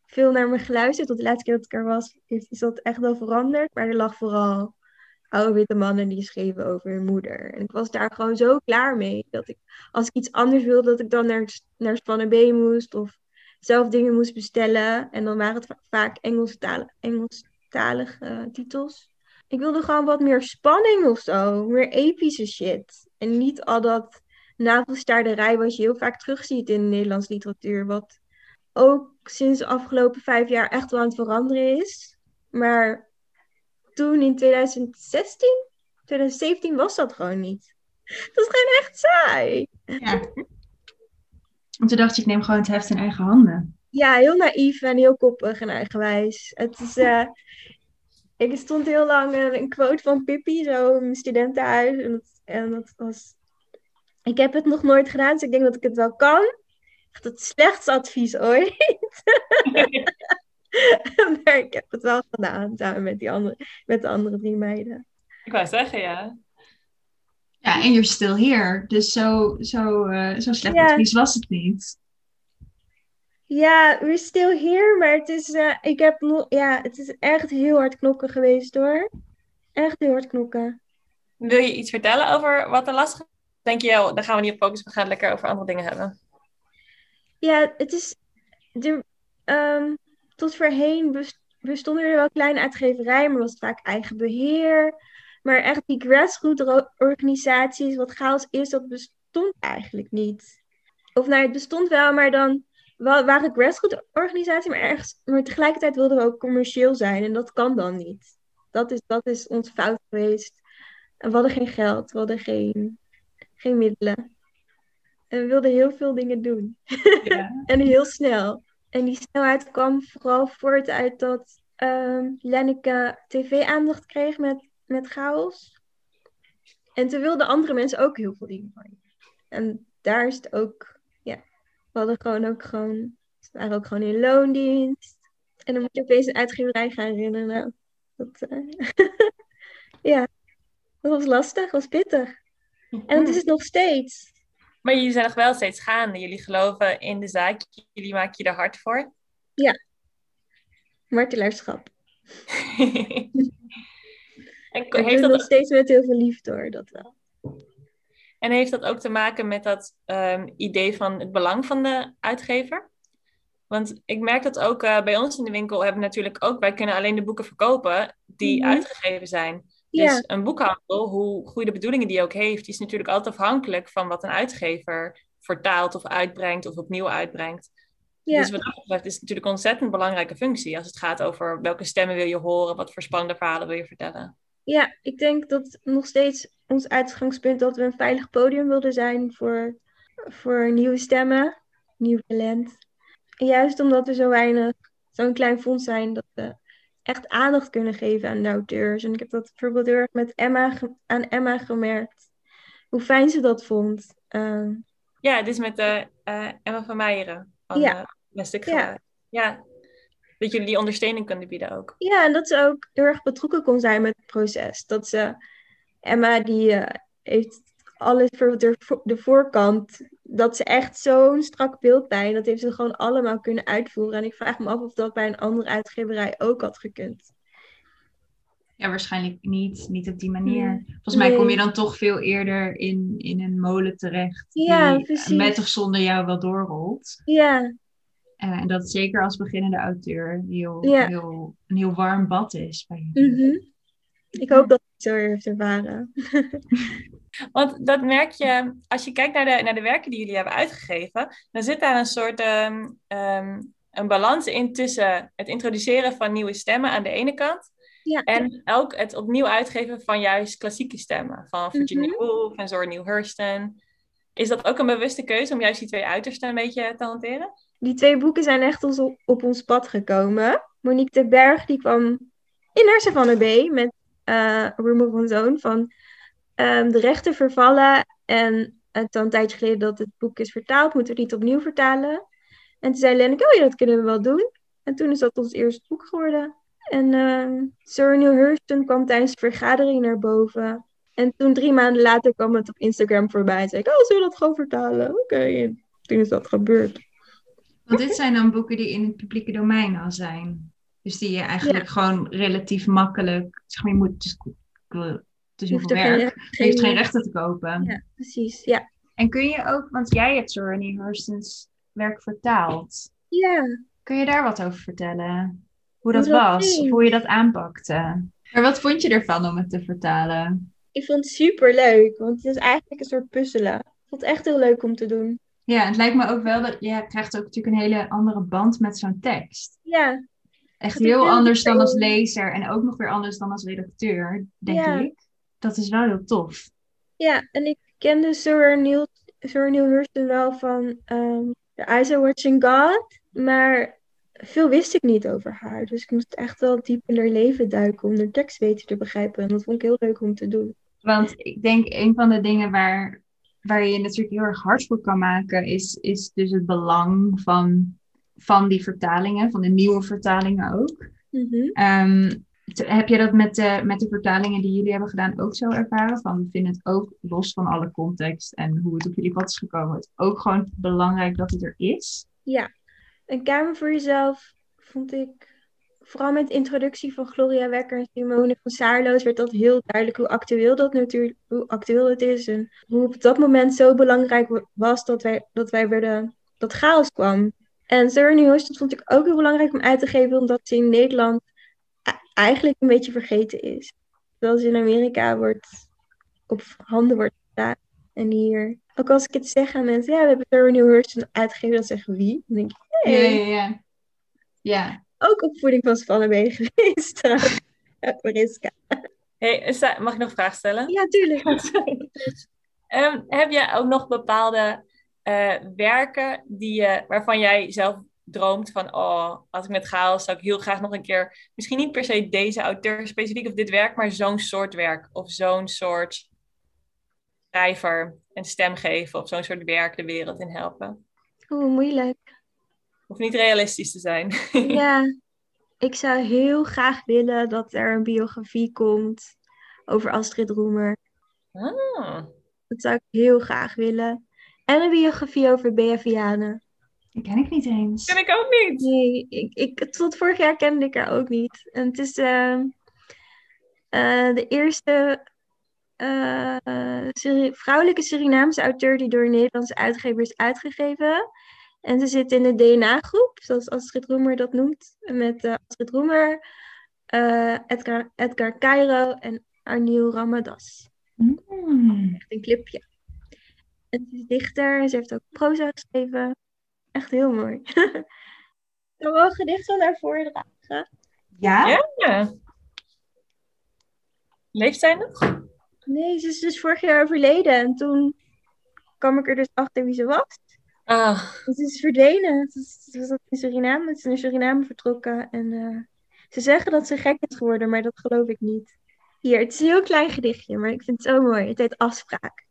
Speaker 3: veel naar me geluisterd. Tot de laatste keer dat ik er was, is, dat echt wel veranderd. Maar er lag vooral oude witte mannen die schreven over hun moeder. En ik was daar gewoon zo klaar mee dat ik als ik iets anders wilde, dat ik dan naar, naar Spannen moest of zelf dingen moest bestellen. En dan waren het va- vaak Engelstalige, Engelstalige eh, titels. Ik wilde gewoon wat meer spanning of zo, meer epische shit. En niet al dat navelstaarderij wat je heel vaak terugziet in de Nederlandse literatuur. Wat ook sinds de afgelopen vijf jaar echt wel aan het veranderen is. Maar toen in 2016, 2017 was dat gewoon niet. Dat is gewoon echt saai.
Speaker 2: Ja. En toen dacht je, ik neem gewoon het heft in eigen handen.
Speaker 3: Ja, heel naïef en heel koppig en eigenwijs. Het is, eh, ik stond heel lang eh, een quote van Pippi, zo in mijn studentenhuis. En dat, en dat was... Ik heb het nog nooit gedaan, dus ik denk dat ik het wel kan. Echt het slechtste advies ooit. maar ik heb het wel gedaan, samen met, die andere, met de andere drie meiden.
Speaker 1: Ik wou zeggen, ja.
Speaker 2: Ja, en you're still here. Dus zo, zo, eh, zo slecht
Speaker 3: Ja.
Speaker 2: advies was het niet.
Speaker 3: Ja, we're still here, maar het is, eh, ik heb ja, het is echt heel hard knokken geweest hoor. Echt heel hard knokken.
Speaker 1: Wil je iets vertellen over wat er lastig is? Denk je, joh, daar gaan we niet op focussen, we gaan het lekker over andere dingen hebben.
Speaker 3: Ja, het is, de, ehm, tot voorheen bes- bestonden er wel kleine uitgeverijen, maar was het vaak eigen beheer. Maar echt die grassroots ro- organisaties, wat chaos is, dat bestond eigenlijk niet. Of nou, het bestond wel, maar dan wa- waren grassroots organisaties, maar, ergens, maar tegelijkertijd wilden we ook commercieel zijn. En dat kan dan niet. Dat is, dat is ons fout geweest. En we hadden geen geld, we hadden geen, geen middelen. En we wilden heel veel dingen doen.
Speaker 2: Ja.
Speaker 3: En heel snel. En die snelheid kwam vooral voort uit dat ehm Lenneke tv-aandacht kreeg met, met chaos. En toen wilden andere mensen ook heel veel dingen van je. En daar is het ook, ja, we hadden gewoon ook gewoon, we waren ook gewoon in loondienst. En dan moet je opeens een uitgeverij gaan rennen. Nou, dat, eh, ja, dat was lastig, was pittig. En dat is het nog steeds.
Speaker 1: Maar jullie zijn nog wel steeds gaande. Jullie geloven in de zaak. Jullie maken je er hard voor.
Speaker 3: Martelaarschap.
Speaker 1: en,
Speaker 3: ik
Speaker 1: heeft
Speaker 3: doe nog
Speaker 1: dat,
Speaker 3: steeds met heel veel liefde hoor, dat wel.
Speaker 1: en heeft dat ook te maken met dat ehm, idee van het belang van de uitgever? Want ik merk dat ook eh, bij ons in de winkel hebben natuurlijk ook, wij kunnen alleen de boeken verkopen die
Speaker 3: Mhm.
Speaker 1: uitgegeven zijn.
Speaker 3: Ja.
Speaker 1: Dus een boekhandel, hoe goede bedoelingen die ook heeft, die is natuurlijk altijd afhankelijk van wat een uitgever vertaalt of uitbrengt of opnieuw uitbrengt.
Speaker 3: Ja.
Speaker 1: Dus wat dat betreft is het natuurlijk een ontzettend belangrijke functie als het gaat over welke stemmen wil je horen, wat voor spannende verhalen wil je vertellen.
Speaker 3: Ja, ik denk dat nog steeds ons uitgangspunt dat we een veilig podium wilden zijn voor, voor nieuwe stemmen, nieuw talent. En juist omdat we zo weinig, zo'n klein fonds zijn, dat we echt aandacht kunnen geven aan de auteurs. En ik heb dat bijvoorbeeld heel erg met Emma, aan Emma gemerkt. Hoe fijn ze dat vond. Ehm,
Speaker 1: Ja, is met eh, eh, Emma van Meijeren van
Speaker 3: Ja.
Speaker 1: eh,
Speaker 3: Ja.
Speaker 1: Ja, dat jullie die ondersteuning kunnen bieden ook.
Speaker 3: Ja, en dat ze ook heel erg betrokken kon zijn met het proces. Dat ze, Emma, die eh, heeft alles voor de, vo- de voorkant. Dat ze echt zo'n strak beeld bij. En dat heeft ze gewoon allemaal kunnen uitvoeren. En ik vraag me af of dat bij een andere uitgeverij ook had gekund.
Speaker 2: Ja, waarschijnlijk niet, niet op die manier.
Speaker 3: Nee.
Speaker 2: Volgens mij kom je dan toch veel eerder in, in een molen terecht.
Speaker 3: Ja,
Speaker 2: die
Speaker 3: precies.
Speaker 2: met of zonder jou wel doorrolt.
Speaker 3: Ja,
Speaker 2: en dat zeker als beginnende auteur heel,
Speaker 3: Ja.
Speaker 2: heel, een heel warm bad is bij je.
Speaker 3: mhm. ik hoop dat het zo heeft ervaren.
Speaker 1: Want dat merk je, als je kijkt naar de, naar de werken die jullie hebben uitgegeven, dan zit daar een soort ehm, ehm, een balans in tussen het introduceren van nieuwe stemmen aan de ene kant
Speaker 3: Ja.
Speaker 1: en ook het opnieuw uitgeven van juist klassieke stemmen, van Virginia
Speaker 3: Mhm.
Speaker 1: Woolf en Zora Neale Hurston. Is dat ook een bewuste keuze om juist die twee uitersten een beetje te hanteren?
Speaker 3: Die twee boeken zijn echt ons op, ons pad gekomen. Monique de Berg die kwam in Hersen van de B met eh of One's Own van ehm, de rechten vervallen. En het dan een tijdje geleden dat het boek is vertaald, moeten we het niet opnieuw vertalen. En toen zei Lenneke, oh ja, dat kunnen we wel doen. En toen is dat ons eerste boek geworden. En ehm Sir Hurston kwam tijdens de vergadering naar boven. En toen drie maanden later kwam het op Instagram voorbij. En zei oh, zullen we dat gewoon vertalen? Oké, en toen is dat gebeurd.
Speaker 2: Want dit zijn dan boeken die in het publieke domein al zijn. Dus die je eigenlijk gewoon relatief makkelijk... Zeg maar, je moet... Dus, is
Speaker 3: Je hoeft er
Speaker 2: werk.
Speaker 3: geen,
Speaker 2: Je heeft geen rechten te kopen.
Speaker 3: Ja, precies. Ja.
Speaker 2: En kun je ook... Want jij hebt Sorany Hurston's werk vertaald.
Speaker 3: Ja.
Speaker 2: Kun je daar wat over vertellen? Hoe dat, was? Of hoe je dat aanpakte? Maar wat vond je ervan om het te vertalen?
Speaker 3: Ik vond het super leuk, want het is eigenlijk een soort puzzelen. Ik vond het echt heel leuk om te doen.
Speaker 2: Ja, het lijkt me ook wel dat je krijgt ook natuurlijk een hele andere band met zo'n tekst.
Speaker 3: Ja,
Speaker 2: Echt heel anders dan als lezer en ook nog weer anders dan als redacteur, denk
Speaker 3: Ja.
Speaker 2: ik. Dat is wel heel tof.
Speaker 3: ja. En ik kende Sir Neil, Sir Neil Hurston wel van ehm The Eyes Are Watching God, maar veel wist ik niet over haar. Dus ik moest echt wel diep in haar leven duiken om haar tekst beter te begrijpen. En dat vond ik heel leuk om te doen.
Speaker 2: Want ik denk een van de dingen waar, waar je natuurlijk heel erg hard voor kan maken, is, is dus het belang van, van die vertalingen, van de nieuwe vertalingen ook.
Speaker 3: Mhm.
Speaker 2: Ehm, Heb je dat met de, met de vertalingen die jullie hebben gedaan ook zo ervaren? Van, we vinden het ook, los van alle context en hoe het op jullie pad is gekomen, het ook gewoon belangrijk dat het er is?
Speaker 3: Ja, een kamer voor jezelf vond ik, vooral met de introductie van Gloria Wekker en Simone van Saarloos, werd dat heel duidelijk hoe actueel dat natuurlijk, hoe actueel het is en hoe op dat moment zo belangrijk was dat wij, dat wij werden, dat chaos kwam. En Serenity Host vond ik ook heel belangrijk om uit te geven, omdat ze in Nederland eigenlijk een beetje vergeten is. Terwijl ze in Amerika wordt op handen wordt gedaan. En hier, ook als ik het zeg aan mensen, ja, we hebben Serenity Host uitgegeven, dan zeggen wie? Dan denk ik, hey.
Speaker 2: Ja, ja, ja. ja.
Speaker 3: Ook opvoeding van Spanne ben geweest. Mariska.
Speaker 1: Hey, mag ik nog een vraag stellen?
Speaker 3: Ja, tuurlijk.
Speaker 1: um, heb jij ook nog bepaalde uh, werken die, je, waarvan jij zelf droomt van, oh, als ik met chaos zou ik heel graag nog een keer, misschien niet per se deze auteur specifiek of dit werk, maar zo'n soort werk of zo'n soort schrijver een stem geven of zo'n soort werk de wereld in helpen?
Speaker 3: Oeh, moeilijk.
Speaker 1: Of niet realistisch te zijn.
Speaker 3: ja, ik zou heel graag willen dat er een biografie komt over Astrid Roemer.
Speaker 1: Ah.
Speaker 3: Dat zou ik heel graag willen. En een biografie over Bea Vianen.
Speaker 2: Die ken ik niet eens.
Speaker 1: Ken ik ook niet.
Speaker 3: Nee, ik, ik, tot vorig jaar kende ik haar ook niet. En het is uh, uh, de eerste uh, vrouwelijke Surinaamse auteur die door een Nederlandse uitgever is uitgegeven. En ze zit in de DNA-groep, zoals Astrid Roemer dat noemt. Met Astrid Roemer, Edgar, Edgar Cairo en Arniel Ramadas.
Speaker 2: Mm.
Speaker 3: Echt een clipje. En ze is dichter en ze heeft ook proza geschreven. Echt heel mooi. Ik kan wel een gedicht van haar voordragen.
Speaker 2: Ja?
Speaker 1: Ja. Leeft zij nog?
Speaker 3: Nee, ze is dus vorig jaar overleden. En toen kwam ik er dus achter wie ze was.
Speaker 1: Ah.
Speaker 3: Ze is verdwenen. Ze was in Suriname. Ze is naar Suriname vertrokken. En uh, ze zeggen dat ze gek is geworden, maar dat geloof ik niet. Hier, het is een heel klein gedichtje, maar ik vind het zo mooi. Het heet Afspraak.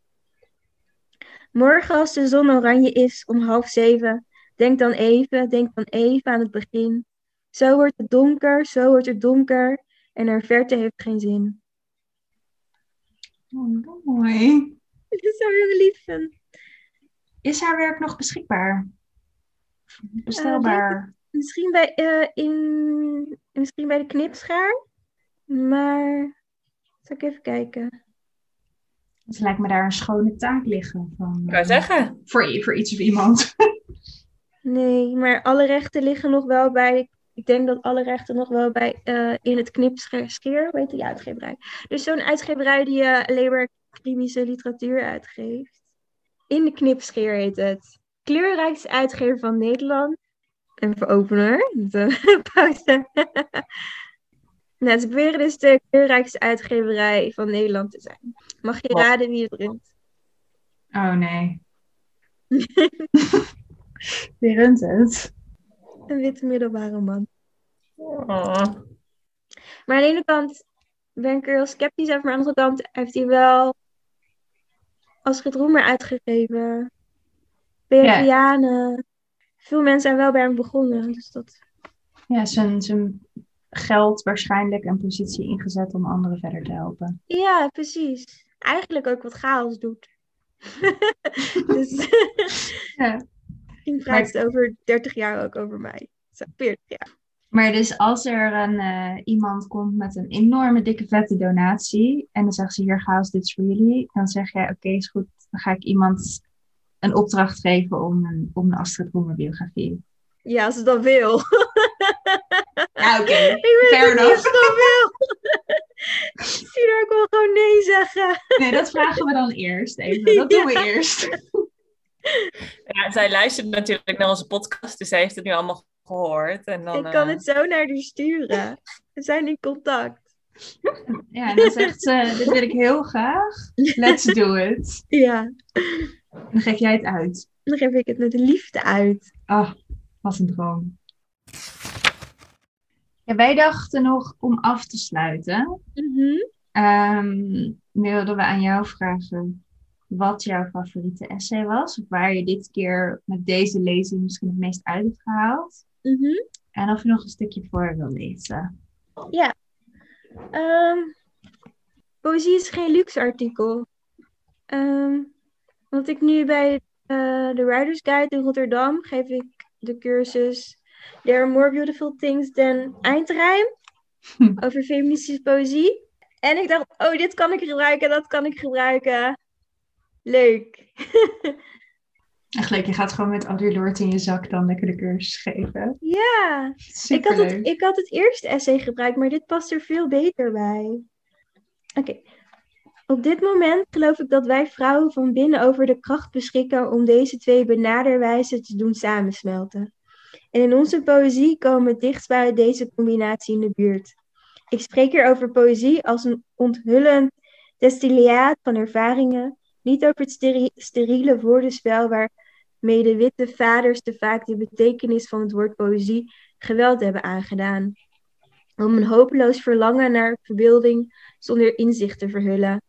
Speaker 3: Morgen als de zon oranje is om half zeven, denk dan even, denk dan even aan het begin. Zo wordt het donker, zo wordt het donker en haar verte heeft geen zin.
Speaker 2: Oh, mooi.
Speaker 3: Dat zou heel lief.
Speaker 2: Is haar werk nog beschikbaar? Bestelbaar?
Speaker 3: Uh, misschien, bij, uh, in, misschien bij de knipschaar. Maar, zal ik even kijken.
Speaker 2: Dus lijkt me daar een schone taak liggen. Van,
Speaker 1: ik wou zeggen.
Speaker 2: Voor, voor iets of iemand.
Speaker 3: nee, maar alle rechten liggen nog wel bij. Ik denk dat alle rechten nog wel bij uh, in het knipscheer, hoe heet die uitgeverij? Dus zo'n uitgeverij die uh, alleen maar krimische literatuur uitgeeft. In de knipscheer heet het. Kleurrijkste uitgever van Nederland. En voor opener. Pauze. Nou, ze beweren dus de kleurrijkste uitgeverij van Nederland te zijn. Mag je raden wie het runt?
Speaker 2: Oh nee. wie runt het?
Speaker 3: Een witte middelbare man.
Speaker 1: Oh.
Speaker 3: Maar aan de ene kant ben ik er heel sceptisch over. Maar aan de andere kant heeft hij wel Astrid Roemer uitgegeven. Beatriane. Ja. Veel mensen zijn wel bij hem begonnen. Dus dat...
Speaker 2: Ja, zijn, zijn geld waarschijnlijk en positie ingezet om anderen verder te helpen.
Speaker 3: Ja, precies. Eigenlijk ook wat chaos doet. dus
Speaker 2: ja.
Speaker 3: misschien praat het over 30 jaar ook over mij. Zo, 40 jaar.
Speaker 2: Maar dus als er een, uh, iemand komt met een enorme dikke vette donatie en dan zegt ze hier chaos, dit is voor jullie. Dan zeg jij oké, okay, is goed. Dan ga ik iemand een opdracht geven om een, om een Astrid Roemer biografie.
Speaker 3: Ja, als ze dat wil.
Speaker 2: Ja, oké. Okay. Fair enough.
Speaker 3: Zie ik wil gewoon nee zeggen.
Speaker 2: Nee, dat vragen we dan eerst even. Dat doen we
Speaker 3: Ja.
Speaker 2: eerst.
Speaker 1: Ja, zij luistert natuurlijk naar onze podcast, dus zij heeft het nu allemaal gehoord. En dan,
Speaker 3: ik kan
Speaker 1: eh,
Speaker 3: het zo naar haar sturen. We zijn in contact.
Speaker 2: Ja, en dan zegt ze, dit wil ik heel graag. Let's do it.
Speaker 3: Ja,
Speaker 2: Dan geef jij het uit.
Speaker 3: dan geef ik het met liefde uit.
Speaker 2: Oh, wat een droom. Ja, wij dachten nog om af te sluiten.
Speaker 3: Mhm.
Speaker 2: ehm, wilden we aan jou vragen wat jouw favoriete essay was. Of waar je dit keer met deze lezing misschien het meest uit hebt gehaald.
Speaker 3: Mhm.
Speaker 2: En of je nog een stukje voor wil lezen.
Speaker 3: Ehm, poëzie is geen luxe artikel. Ehm, want ik nu bij eh, de Writers Guide in Rotterdam geef ik de cursus There are more beautiful things than eindrijm over feministische poëzie. En ik dacht, oh, dit kan ik gebruiken, dat kan ik gebruiken. Leuk.
Speaker 2: Echt leuk, je gaat gewoon met Lord in je zak dan lekker de cursus geven.
Speaker 3: Ja, ik had, het, ik had het eerste essay gebruikt, maar dit past er veel beter bij. Oké. Op dit moment geloof ik dat wij vrouwen van binnen over de kracht beschikken om deze twee benaderwijzen te doen samensmelten. En in onze poëzie komen we dichtst bij deze combinatie in de buurt. Ik spreek hier over poëzie als een onthullend destillaat van ervaringen, niet over het steriele woordenspel waarmee de witte vaders te vaak de betekenis van het woord poëzie geweld hebben aangedaan. Om een hopeloos verlangen naar verbeelding zonder inzicht te verhullen.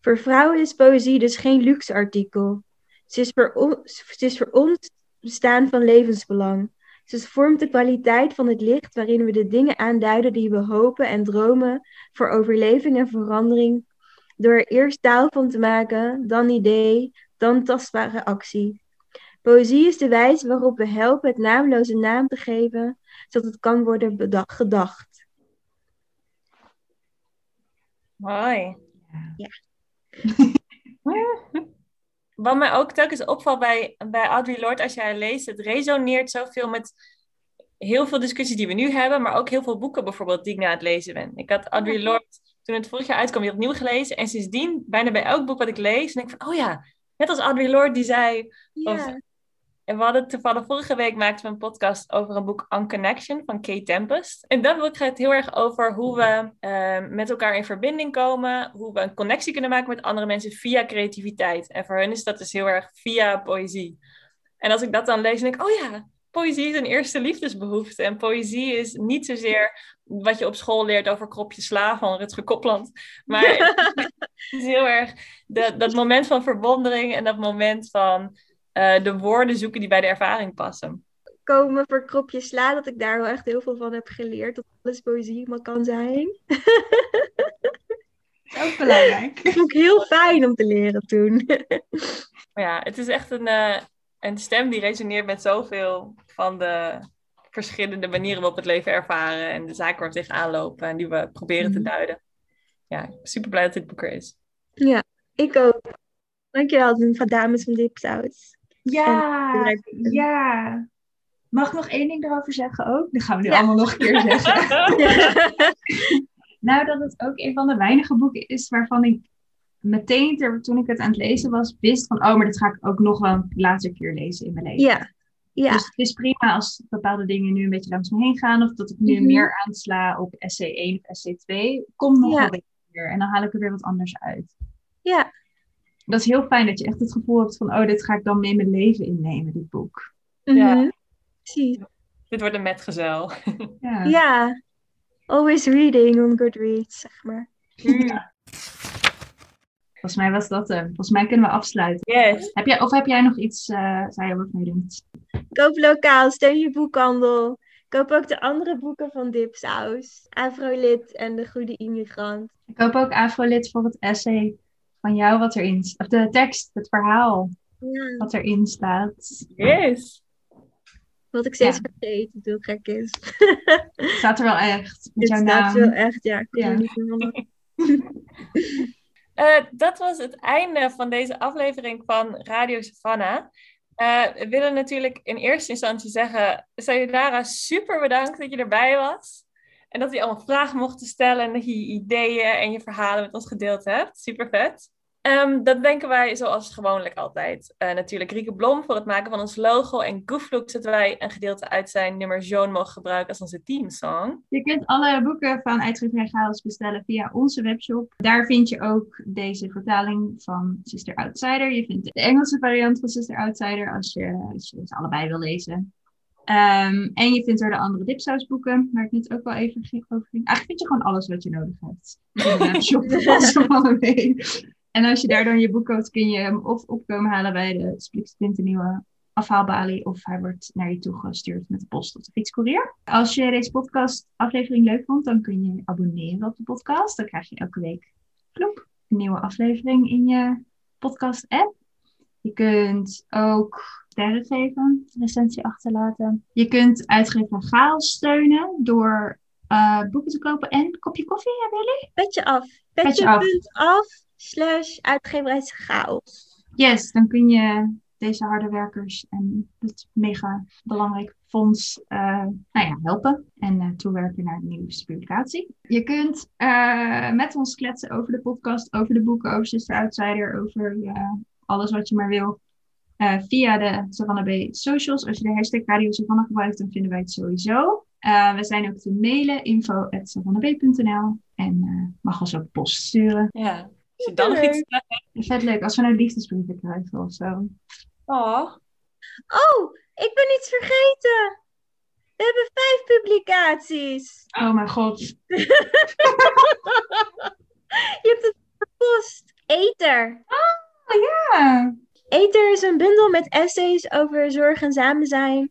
Speaker 3: Voor vrouwen is poëzie dus geen luxe artikel. Ze is voor ons, het is voor ons bestaan van levensbelang. Ze vormt de kwaliteit van het licht waarin we de dingen aanduiden die we hopen en dromen voor overleving en verandering, door er eerst taal van te maken, dan idee, dan tastbare actie. Poëzie is de wijze waarop we helpen het naamloze naam te geven, zodat het kan worden bedacht, gedacht.
Speaker 1: Mooi.
Speaker 3: Ja.
Speaker 1: Wat mij ook telkens opvalt bij, bij Audre Lorde als jij leest, het resoneert zoveel met heel veel discussies die we nu hebben, maar ook heel veel boeken bijvoorbeeld die ik na het lezen ben. Ik had Audre Lorde toen het vorig jaar uitkwam weer opnieuw gelezen en sindsdien bijna bij elk boek wat ik lees, denk ik van, oh ja, net als Audre Lorde die zei,
Speaker 3: Ja.
Speaker 1: En we hadden toevallig vorige week maakten we een podcast over een boek Unconnection van Kate Tempest. En dat boek gaat heel erg over hoe we eh, met elkaar in verbinding komen, hoe we een connectie kunnen maken met andere mensen via creativiteit. En voor hen is dat dus heel erg via poëzie. En als ik dat dan lees, denk ik, oh ja, poëzie is een eerste liefdesbehoefte. En poëzie is niet zozeer wat je op school leert over Kropje Sla van Rutger Kopland. Maar het is heel erg de, dat moment van verwondering en dat moment van eh, de woorden zoeken die bij de ervaring passen.
Speaker 3: Komen voor kropje sla, dat ik daar wel echt heel veel van heb geleerd. Dat alles poëzie maar kan zijn.
Speaker 2: Ook belangrijk.
Speaker 3: Dat vond ik heel fijn om te leren toen.
Speaker 1: Maar ja, het is echt een, eh, een stem die resoneert met zoveel van de verschillende manieren waarop we het leven ervaren en de zaken waar we tegenaan lopen en die we proberen te
Speaker 2: Mhm.
Speaker 1: duiden. Ja, super blij dat dit boek er is.
Speaker 3: Ja, ik ook. Dankjewel, van dames van Dipsaus.
Speaker 2: Ja, ja. Mag ik nog één ding erover zeggen ook? Dat gaan we nu
Speaker 3: Ja.
Speaker 2: allemaal nog een keer zeggen. Nou, dat het ook een van de weinige boeken is waarvan ik meteen, ter- toen ik het aan het lezen was, wist van, oh, maar dat ga ik ook nog wel een later keer lezen in mijn leven.
Speaker 3: ja, ja,
Speaker 2: Dus het is prima als bepaalde dingen nu een beetje langs me heen gaan, of dat ik nu
Speaker 3: Mhm.
Speaker 2: meer aansla op SC1 of SC2, komt nog
Speaker 3: Ja.
Speaker 2: wel weer. En dan haal ik er weer wat anders uit.
Speaker 3: ja,
Speaker 2: Dat is heel fijn dat je echt het gevoel hebt van, oh, dit ga ik dan mee mijn leven innemen, dit boek.
Speaker 1: Ja.
Speaker 3: mhm. Precies.
Speaker 1: dit wordt een metgezel.
Speaker 2: Ja.
Speaker 3: Ja, always reading on Goodreads, zeg maar.
Speaker 2: Volgens mij was dat hem. Volgens mij kunnen we afsluiten.
Speaker 1: Yes.
Speaker 2: Heb jij, of heb jij nog iets, eh zei je, wat mij denkt?
Speaker 3: Koop lokaal, steun je boekhandel. Koop ook de andere boeken van Dipsaus. Afrolid en De Goede Immigrant.
Speaker 2: Ik hoop ook Afrolid voor het essay van jou wat erin staat. Of de tekst, het verhaal
Speaker 3: Ja,
Speaker 2: wat erin staat.
Speaker 1: Yes.
Speaker 3: wat ik steeds
Speaker 2: Ja.
Speaker 3: vergeet, het heel gek is.
Speaker 2: Het staat er wel echt. Met
Speaker 3: Dit
Speaker 2: jouw
Speaker 3: staat
Speaker 2: naam.
Speaker 3: wel echt, ja. Ik
Speaker 2: Ja.
Speaker 3: niet.
Speaker 1: Eh, dat was het einde van deze aflevering van Radio Savannah. Eh, we willen natuurlijk in eerste instantie zeggen, Sayonara, super bedankt dat je erbij was. En dat je allemaal vragen mocht stellen en dat je je ideeën en je verhalen met ons gedeeld hebt. Super vet. Ehm, dat denken wij zoals gewoonlijk altijd. Eh, natuurlijk Rieke Blom voor het maken van ons logo. En Gooflook zodat wij een gedeelte uit zijn nummer Joan mogen gebruiken als onze teamsong.
Speaker 2: Je kunt alle boeken van Uitgeverij Chaos bestellen via onze webshop. Daar vind je ook deze vertaling van Sister Outsider. Je vindt de Engelse variant van Sister Outsider als je, als je ze allebei wil lezen. Ehm, en je vindt er de andere Dipsaus boeken, waar ik net ook wel even ging- over ging. Eigenlijk vind je gewoon alles wat je nodig hebt. De van allebei. En als je daar dan je boek koopt, kun je hem of opkomen halen bij de splinternieuwe afhaalbalie of hij wordt naar je toe gestuurd met de post of de fietscourier. Als je deze podcast aflevering leuk vond, dan kun je abonneren op de podcast. Dan krijg je elke week kloep, een nieuwe aflevering in je podcast app. Je kunt ook sterren geven, recensie achterlaten. Je kunt uitgever Chaos steunen door uh, boeken te kopen en een kopje koffie, hebben jullie?
Speaker 3: Petje af.
Speaker 2: Petje af.
Speaker 3: Petje.af slash uitgeverijschaos.
Speaker 2: Yes, dan kun je deze harde werkers en het mega belangrijk fonds uh, nou ja, helpen en uh, toewerken naar de nieuwste publicatie. Je kunt uh, met ons kletsen over de podcast, over de boeken, over Sister Outsider, over alles wat je maar wil. Via de Savannah B socials. Als je de hashtag Radio Savannah gebruikt, dan vinden wij het sowieso. we zijn ook te mailen, info.savannahb.nl en mag ons ook post sturen.
Speaker 1: Ja, als je dan nog iets te zeggen.
Speaker 2: Vet leuk, als we nou liefdesbrieven krijgen of zo.
Speaker 1: Oh.
Speaker 3: Oh, ik ben iets vergeten. We hebben vijf publicaties.
Speaker 2: Oh mijn god.
Speaker 3: Je hebt het verpost. Ether.
Speaker 2: Oh ja.
Speaker 3: Ether is een bundel met essays over zorg en samen zijn.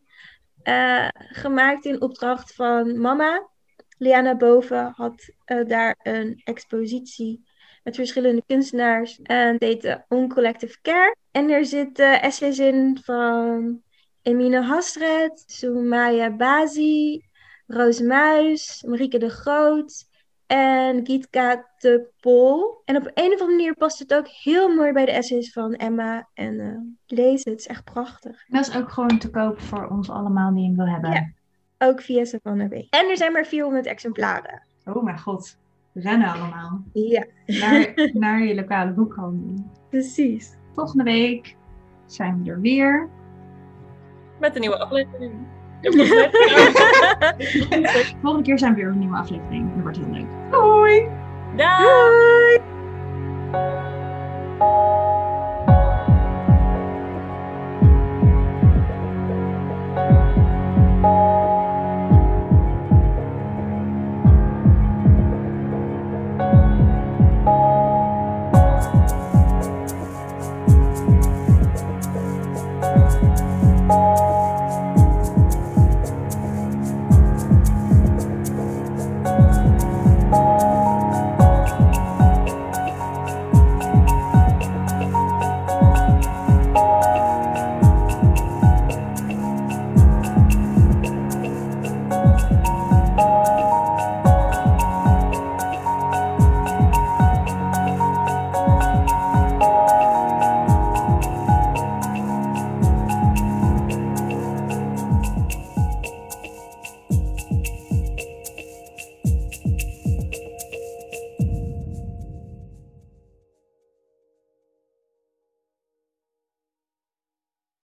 Speaker 3: Uh, gemaakt in opdracht van mama. Liana Boven had uh, daar een expositie met verschillende kunstenaars. En het heet On Collective Care. En er zitten essays in van Emine Hasret, Soumaya Bazi, Roos Muis, Marieke de Groot en Gietka de Pol. En op een of andere manier past het ook heel mooi bij de essays van Emma en uh, lezen. Het is echt prachtig.
Speaker 2: Dat is ook gewoon te koop voor ons allemaal die hem wil hebben.
Speaker 3: Ja, ook via Savannah B. En er zijn maar 400 exemplaren.
Speaker 2: Oh mijn god, rennen allemaal.
Speaker 3: Ja.
Speaker 2: Naar, naar je lokale boekhandel.
Speaker 3: Precies.
Speaker 2: Volgende week zijn we er weer.
Speaker 1: Met een nieuwe aflevering.
Speaker 2: Volgende keer zijn we weer een nieuwe aflevering. Dat wordt heel leuk.
Speaker 1: Hoi. Doei!